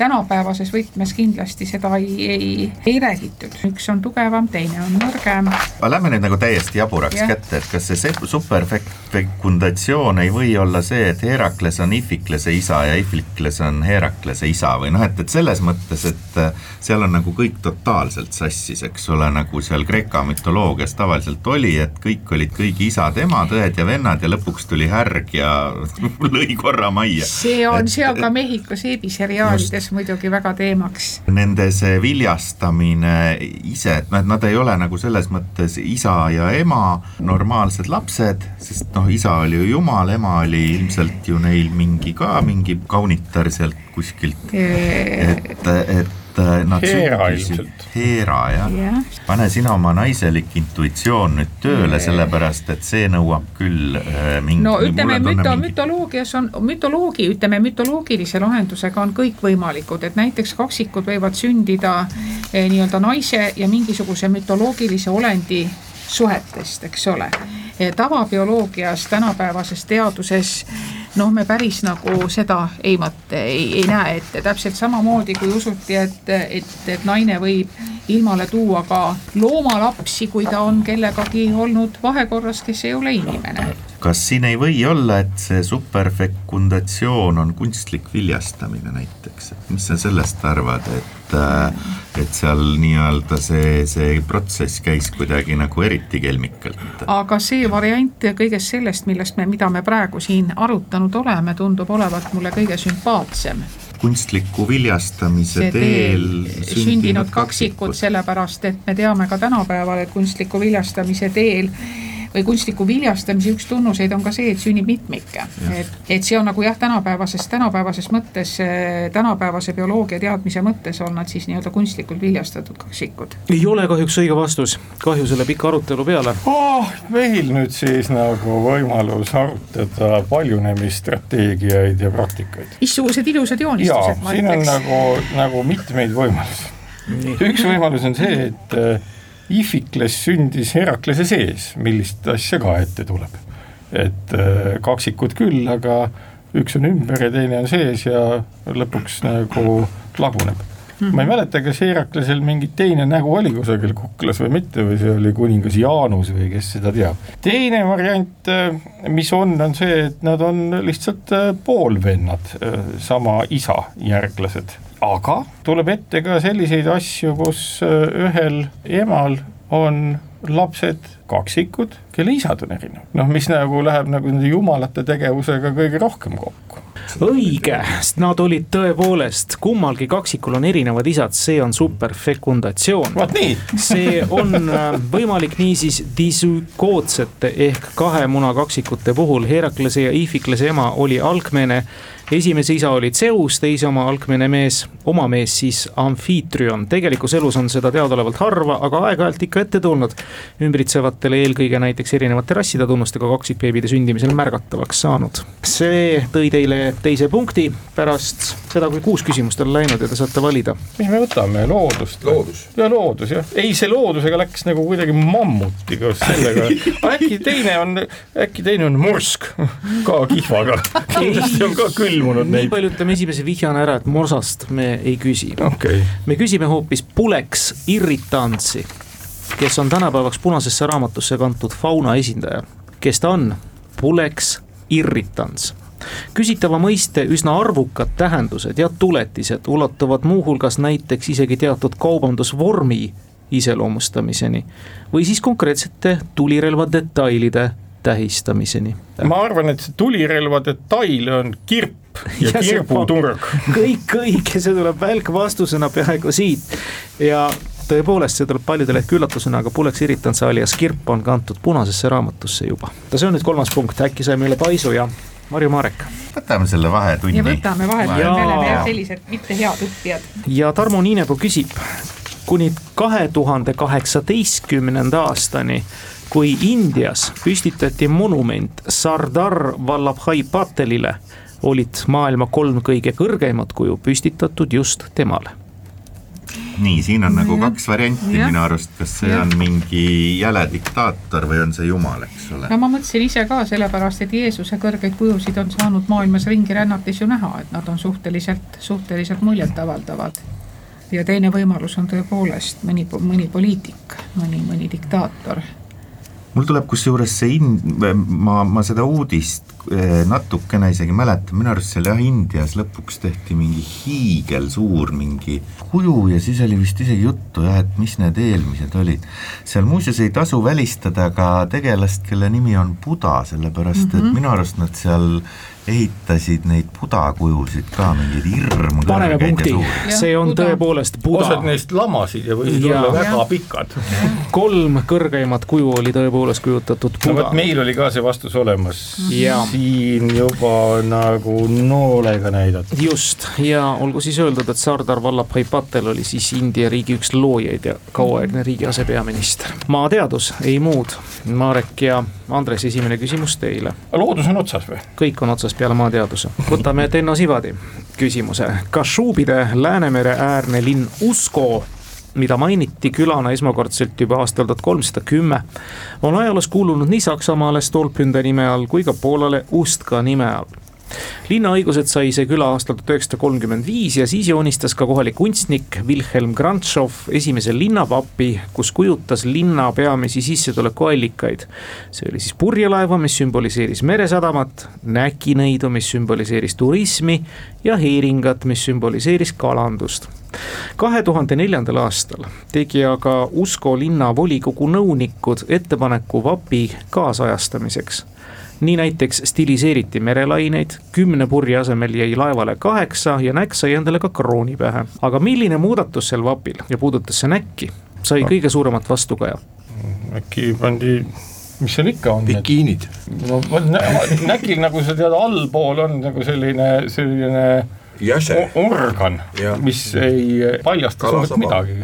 B: tänapäevases võtmes kindlasti seda ei, ei, ei räägitud. üks on tugevam, teine on nõrgem.
E: aga lähme nüüd nagu täiesti jaburaks ja. kätte, et kas see superfekundatsioon ei või olla see, et Herakles on Ifiklese isa ja Ifikles on Heraklese isa isa või noh, et, et selles mõttes, et äh, seal on nagu kõik totaalselt sassis, eks ole, nagu seal Kreeka mütoloogias tavaliselt oli, et kõik olid kõigi isad-emad, õed ja vennad ja lõpuks tuli härg ja *laughs* lõi korra majja.
B: see on et, seal ka Mehhiko seebiseriaalides muidugi väga teemaks.
E: Nende see viljastamine ise, et noh, et nad ei ole nagu selles mõttes isa ja ema normaalsed lapsed, sest noh, isa oli ju jumal, ema oli ilmselt ju neil mingi ka mingi kaunitar sealt kuskilt. Et, et äh, nad sündisid, Heera jah. Ja., pane sina oma naiselik intuitsioon nüüd tööle, sellepärast et see nõuab küll äh, mingi
B: no ütleme, müto-, mütoloogias on, mütoloogi, ütleme mütoloogilise lahendusega on kõik võimalikud, et näiteks kaksikud võivad sündida eh, nii-öelda naise ja mingisuguse mütoloogilise olendi suhetest, eks ole. tavabioloogias, tänapäevases teaduses noh, me päris nagu seda ei ei, ei näe ette, täpselt samamoodi kui usuti, et, et, et naine võib ilmale tuua ka loomalapsi, kui ta on kellegagi olnud vahekorras, kes ei ole inimene.
E: Kas siin ei või olla, et see superfekundatsioon on kunstlik viljastamine näiteks, et mis sa sellest arvad, et äh, et seal nii-öelda see, see protsess käis kuidagi nagu eriti kelmikalt?
B: aga see variant kõigest sellest, millest me, mida me praegu siin arutanud oleme, tundub olevat mulle kõige sümpaatsem
E: kunstliku viljastamise see teel, teel
B: sündinud kaksikud, sellepärast et me teame ka tänapäeval, et kunstliku viljastamise teel või kunstliku viljastamise üks tunnuseid on ka see, et sünnib mitmikke. et, et see on nagu jah, tänapäevases, tänapäevases mõttes, tänapäevase bioloogia teadmise mõttes on nad siis nii-öelda kunstlikult viljastatud kaksikud.
A: ei ole kahjuks õige vastus, kahju selle pika arutelu peale
D: oh,. meil nüüd siis nagu võimalus arutada paljunemisstrateegiaid ja praktikaid.
B: missugused ilusad joonistused.
D: siin on nagu, nagu mitmeid võimalusi. üks võimalus on see, et Ifikles sündis Heraklase sees, millist asja ka ette tuleb. et äh, kaksikud küll, aga üks on ümber ja teine on sees ja lõpuks nagu laguneb mm. ma ei mäleta, kas Heraklasel mingi teine nägu oli kusagil kuklas või mitte või see oli kuningas Jaanus või kes seda teab. teine variant, äh, mis on, on see, et nad on lihtsalt äh, poolvennad, sama isa järglased aga tuleb ette ka selliseid asju, kus äh, ühel emal on lapsed kaksikud, kelle isad on erinevad, noh, mis nagu läheb nagu nende jumalate tegevusega kõige rohkem kokku.
A: õige, sest nad olid tõepoolest, kummalgi kaksikul on erinevad isad, see on superfekundatsioon.
D: vot nii!
A: See on äh, võimalik niisiis disükootsete ehk kahe muna kaksikute puhul, Heraklase ja Ifiklase ema oli algmene esimese isa oli Zeus, teise oma algmine mees, oma mees siis Amfitrion. tegelikus elus on seda teadaolevalt harva, aga aeg-ajalt ikka ette tulnud. ümbritsevatele eelkõige näiteks erinevate rasside tunnustega kaksikbeebide sündimisel märgatavaks saanud. see tõi teile teise punkti pärast seda, kui kuus küsimust on läinud ja te saate valida.
D: mis me võtame, loodust?
C: loodus.
D: ja loodus jah, ei see loodusega läks nagu kuidagi mammuti koos *laughs* sellega äkki teine on, äkki teine on morsk *laughs* ka kihvaga kindlasti *laughs* on ka külm ilmunud
A: neid. nii palju ütleme esimese vihjana ära, et morsast me ei küsi
D: okay..
A: me küsime hoopis Pulex irritantsi, kes on tänapäevaks punasesse raamatusse kantud fauna esindaja kes ta on? Pulex irritans küsitava mõiste üsna arvukad tähendused ja tuletised ulatuvad muuhulgas näiteks isegi teatud kaubandusvormi iseloomustamiseni või siis konkreetsete tulirelva detailide tähistamiseni.
D: ma arvan, et see tulirelva detail on kirp ja, *laughs* ja kirbuturg. *laughs*
A: kõik õige, see tuleb välkvastusena peaaegu siit ja tõepoolest, see tuleb paljudele ehk üllatusena, aga Pulex Irritants alias kirp on kantud punasesse raamatusse juba. see on nüüd kolmas punkt, äkki saime üle paisu ja Marju Marek.
E: võtame selle vahetunni.
B: ja võtame vahetunni, me oleme sellised mitte head õppijad.
A: ja Tarmo Niinepuu küsib, kuni kahe tuhande kaheksateistkümnenda aastani kui Indias püstitati monument Sardar Vallabhai Patelile, olid maailma kolm kõige kõrgemat kuju püstitatud just temale
E: nii, siin on nagu kaks varianti ja. minu arust, kas see ja. on mingi jäle diktaator või on see jumal, eks ole.
B: no ma mõtlesin ise ka, sellepärast et Jeesuse kõrgeid kujusid on saanud maailmas ringi rännates ju näha, et nad on suhteliselt, suhteliselt muljetavaldavad. ja teine võimalus on tõepoolest mõni, mõni poliitik, mõni, mõni diktaator
E: mul tuleb kusjuures see in-, ma, ma seda uudist natukene isegi mäletan, minu arust seal jah, Indias lõpuks tehti mingi hiigelsuur mingi kuju ja siis oli vist isegi juttu jah, et mis need eelmised olid. seal muuseas ei tasu välistada ka tegelast, kelle nimi on Buda, sellepärast mm -hmm. et mhm. minu arust nad seal ehitasid neid budakujusid ka, mingeid hirm
A: paneme punkti, see on Buda. tõepoolest Buda.
D: osad neist lamasid ja võisid ja. olla väga ja. pikad.
A: kolm kõrgeimat kuju oli tõepoolest kujutatud Buda. no
D: meil oli ka see vastus olemas. Siin juba nagu noolega näidatud.
A: just, ja olgu siis öeldud, et Sardar Vallabhai Patel oli siis India riigi üks loojaid ja kauaaegne riigi asepeaminister. maateadus, ei muud. Marek ja Andres, esimene küsimus teile.
D: loodus on otsas või?
A: kõik on otsas peale maateaduse. võtame Tenno Sivadi küsimuse. Kašubide Läänemere äärne linn Usko mida mainiti külana esmakordselt juba aastal tuhat kolmsada kümme, on ajaloos kuulunud nii Saksamaale Stolpünde nime all kui ka Poolale Ustka nime all linnaõigused sai see küla aastal tuhat üheksasada kolmkümmend viis ja siis joonistas ka kohalik kunstnik Wilhelm Grantšov esimese linnapapi, kus kujutas linna peamisi sissetulekuallikaid. see oli siis purjelaeva, mis sümboliseeris meresadamat, näkinõidu, mis sümboliseeris turismi ja heeringat, mis sümboliseeris kalandust kahe tuhande neljandal aastal tegi aga Usko linnavolikogu nõunikud ettepaneku vapi kaasajastamiseks nii näiteks stiliseeriti merelaineid, kümne purje asemel jäi laevale kaheksa ja näkk sai endale ka krooni pähe. aga milline muudatus sel vapil ja puudutas see näkki, sai kõige suuremat vastukaja?
D: äkki pandi mis seal ikka on?
C: bikiinid.
D: no näkil nagu sa tead, allpool on nagu selline, selline organ, mis ei paljasta suurt midagi.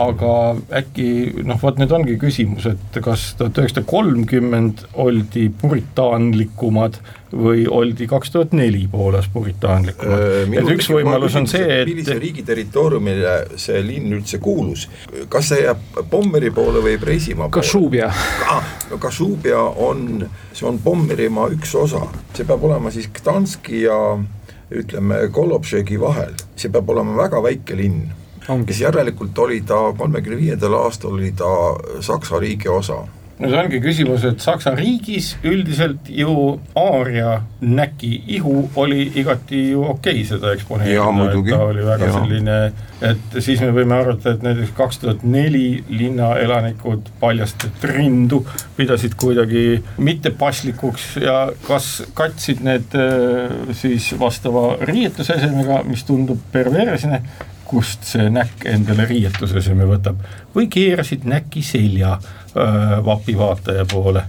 D: aga äkki noh, vot nüüd ongi küsimus, et kas tuhat üheksasada kolmkümmend oldi puritaanlikumad või oldi kaks tuhat neli Poolas puritaanlikumad äh,. et üks võimalus on see, et
C: millise riigi territooriumile see linn üldse kuulus, kas see jääb Pommeri poole või Preisimaa poole?
A: Kašubia
C: ah,. Kašubia on, see on Pommerimaa üks osa, see peab olema siis Gdanski ja ütleme, Kolobšegi vahel, see peab olema väga väike linn. siis järelikult oli ta kolmekümne viiendal aastal oli ta Saksa riigi osa
D: no see ongi küsimus, et Saksa riigis üldiselt ju aaria näki ihu oli igati ju okei seda eksponeerida, et ta oli väga ja. selline, et siis me võime arvata, et näiteks kaks tuhat neli linnaelanikud paljastet rindu pidasid kuidagi mittepaslikuks ja kas katsid need äh, siis vastava riietusesemega, mis tundub perversne kust see näkk endale riietuseseme võtab. Või keerasid näki selja öö, vapi vaataja poole.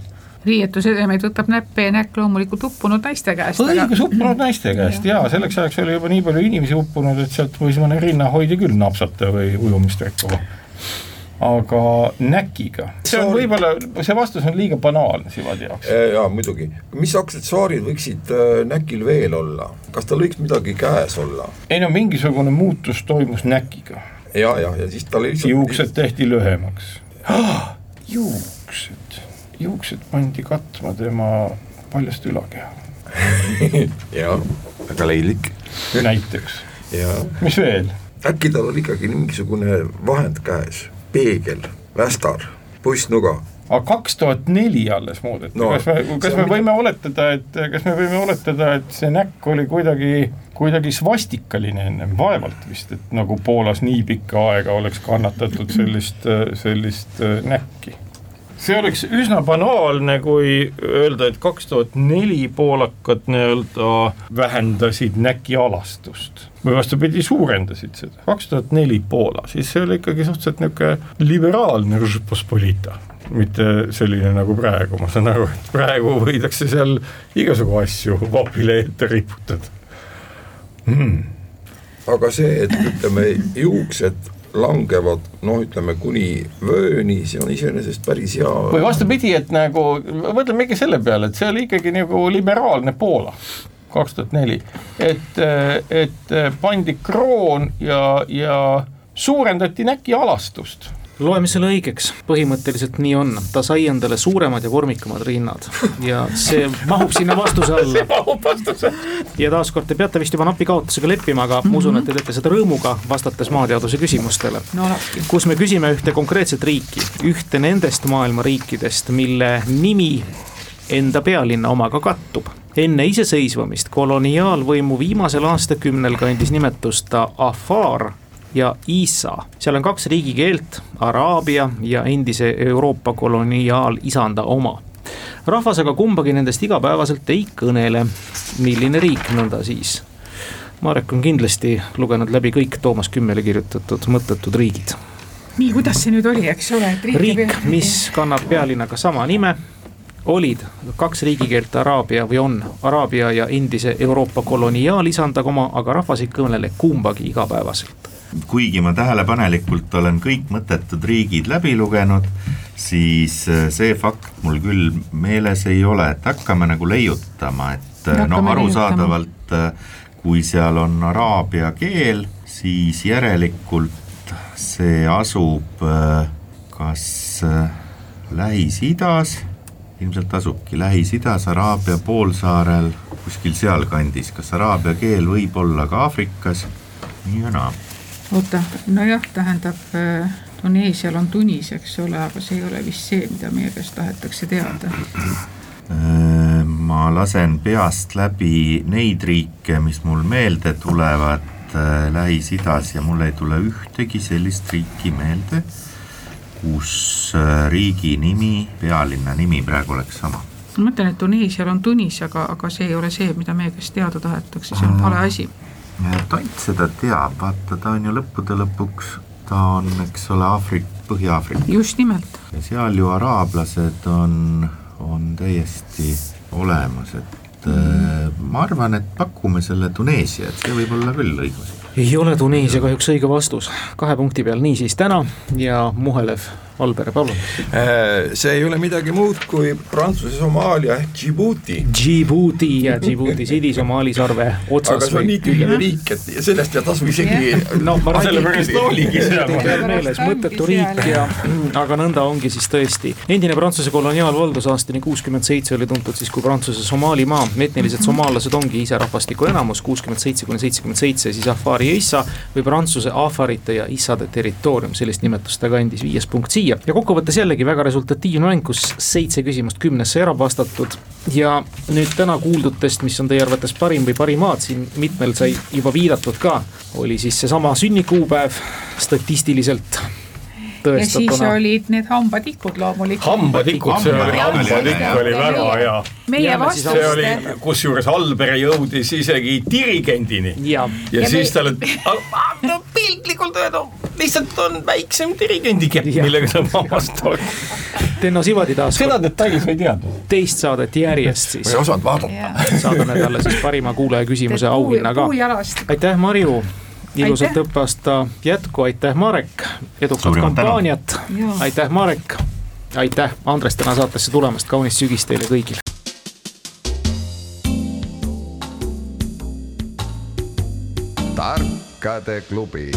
B: Riietusesemeid võtab näppe ja näkk loomulikult uppunud naiste käest.
D: õigus, uppunud naiste käest ja selleks ajaks oli juba nii palju inimesi uppunud, et sealt võis mõne rinnahoidja küll napsata või ujumist rikkuma aga näkiga, see on võib-olla, see vastus on liiga banaalne Sivadi jaoks.
C: jaa, muidugi, mis aksessuaarid võiksid äh, näkil veel olla, kas tal võiks midagi käes olla?
D: ei no mingisugune muutus toimus näkiga.
C: ja, ja, ja siis tal
D: lihtsalt juuksed tehti lühemaks ah,. *gasps* juuksed, juuksed pandi katma tema paljast ülakeha *laughs*
C: jaa, väga leidlik.
D: näiteks, mis veel?
C: äkki tal oli ikkagi mingisugune vahend käes peegel, västar, pussnuga.
D: aga kaks tuhat neli alles muudeti
C: No,
D: kas me, kas me
C: mida-
D: võime oletada, et kas me võime oletada, et see näkk oli kuidagi, kuidagi svastikaline ennem, vaevalt vist, et nagu Poolas nii pikka aega oleks kannatatud sellist, sellist äh, näkki see oleks üsna banaalne, kui öelda, et kaks tuhat neli poolakad nii-öelda vähendasid näkialastust või vastupidi, suurendasid seda. kaks tuhat neli Poola, siis see oli ikkagi suhteliselt niisugune liberaalne Žõpospolita mitte selline nagu praegu, ma saan aru, et praegu võidakse seal igasugu asju vapile ette riputada hmm..
C: aga see, et ütleme, juuksed langevad noh, ütleme kuni vööni, see on iseenesest päris hea.
D: või vastupidi, et nagu mõtleme ikka selle peale, et see oli ikkagi nagu liberaalne Poola kaks tuhat neli, et, et pandi kroon ja, ja suurendati näkialastust
A: loeme selle õigeks, põhimõtteliselt nii on, ta sai endale suuremad ja vormikamad rinnad ja see mahub sinna vastuse *laughs* alla.
D: mahub vastuse.
A: ja taaskord te peate vist juba napi kaotusega leppima, aga ma usun, et te teete seda rõõmuga, vastates maateaduse küsimustele
B: no
A: kus me küsime ühte konkreetset riiki, ühte nendest maailma riikidest, mille nimi enda pealinna omaga kattub. enne iseseisvumist koloniaalvõimu viimasel aastakümnel kandis nimetust ta Afar ja Isa, seal on kaks riigikeelt, araabia ja endise Euroopa koloniaalisanda oma rahvas aga kumbagi nendest igapäevaselt ei kõnele. milline riik nõnda siis? Marek on kindlasti lugenud läbi kõik Toomas Kümmele kirjutatud mõttetud riigid.
B: nii, kuidas see nüüd oli, eks ole, et
A: riik, mis kannab pealinnaga sama nime, olid kaks riigikeelt araabia või on araabia ja endise Euroopa koloniaalisandaga oma, aga rahvas ei kõnele kumbagi igapäevaselt.
E: Kuigi ma tähelepanelikult olen kõik mõttetud riigid läbi lugenud, siis äh, see fakt mul küll meeles ei ole, et hakkame nagu leiutama, et äh,
B: Hakkame
E: arusaadavalt äh, kui seal on araabia keel, siis järelikult see asub kas äh, Lähis-Idas, ilmselt asubki Lähis-Idas, Araabia poolsaarel, kuskil sealkandis, kas araabia keel võib olla ka Aafrikas, nii ja naa
B: oota, nojah, tähendab äh, Tuneesial on Tunis, eks ole, aga see ei ole vist see, mida meie käest tahetakse teada.
E: Äh, ma lasen peast läbi neid riike, mis mul meelde tulevad äh, Lähis-Idas ja mul ei tule ühtegi sellist riiki meelde, kus riigi nimi, pealinna nimi praegu oleks sama.
B: ma mõtlen, et Tuneesial on Tunis, aga, aga see ei ole see, mida meie käest teada tahetakse, see on vale asi.
E: Tont seda teab, vaata ta on ju lõppude lõpuks, ta on, eks ole, Aafrik-, Põhja-Aafrika.
B: Just nimelt,
E: ja seal ju araablased on, on täiesti olemas, et äh, ma arvan, et pakume selle Tuneesia, et see võib olla küll õigus.
A: Ei ole Tuneesia kahjuks õige vastus, kahe punkti peal niisiis täna ja Muhelev Alber, palun.
C: Äh, see ei ole midagi muud kui Prantsuse Somaalia ehk Djibouti.
A: Djibouti ja Djibouti *laughs* Sidi-Somaali sarve
C: aga
A: otsas
C: see on nii tühine riik, et sellest ei tasu isegi
A: noh, ma räägin
D: sellepärast oligi seal.
A: meeles mõttetu riik ja *clears throat* aga nõnda ongi siis tõesti. endine Prantsuse koloniaalvaldus aastani kuuskümmend seitse oli tuntud siis kui Prantsuse Somaalimaa, etnilised somaallased ongi iserahvastiku enamus, kuuskümmend seitse kuni seitsekümmend seitse, siis Afari ja Issa või Prantsuse Afarite ja Issade territoorium, sellist nimetust ta kandis, viies punkt siia. ja kokkuvõttes jällegi väga resultatiivne mäng, kus seitse küsimust kümnesse ära vastatud ja nüüd täna kuuldutest, mis on teie arvates parim või parimad, siin mitmel sai juba viidatud ka, oli siis seesama sünnikuupäev statistiliselt
B: ja siis olid need hambatikud loomulikult.
D: hambatikud, see oli,
E: Hambatikk
D: oli väga hea.
B: meie
A: siis
D: see oli
B: vastuste,,
D: kusjuures Alber jõudis isegi dirigendini
A: ja,
D: ja,
B: Ja
D: siis
B: me-
D: talle, *laughs* no piltlikult öelda, lihtsalt on väiksem dirigendikepp, millega saab hammastada.
A: Tenno Sivadi taas
D: seda detaili sa ei teadnud.
A: teist saadet järjest siis
C: ma ei osanud vaadata.
A: saadame talle siis parima kuulaja küsimuse auhinna ka.
B: puujalast.
A: aitäh, Marju, ilusat õppeaasta jätku, aitäh, Marek, edukat kampaaniat! Aitäh, Marek, aitäh, Andres, täna saatesse tulemast, kaunist sügist teile kõigile.
F: tarkade klubi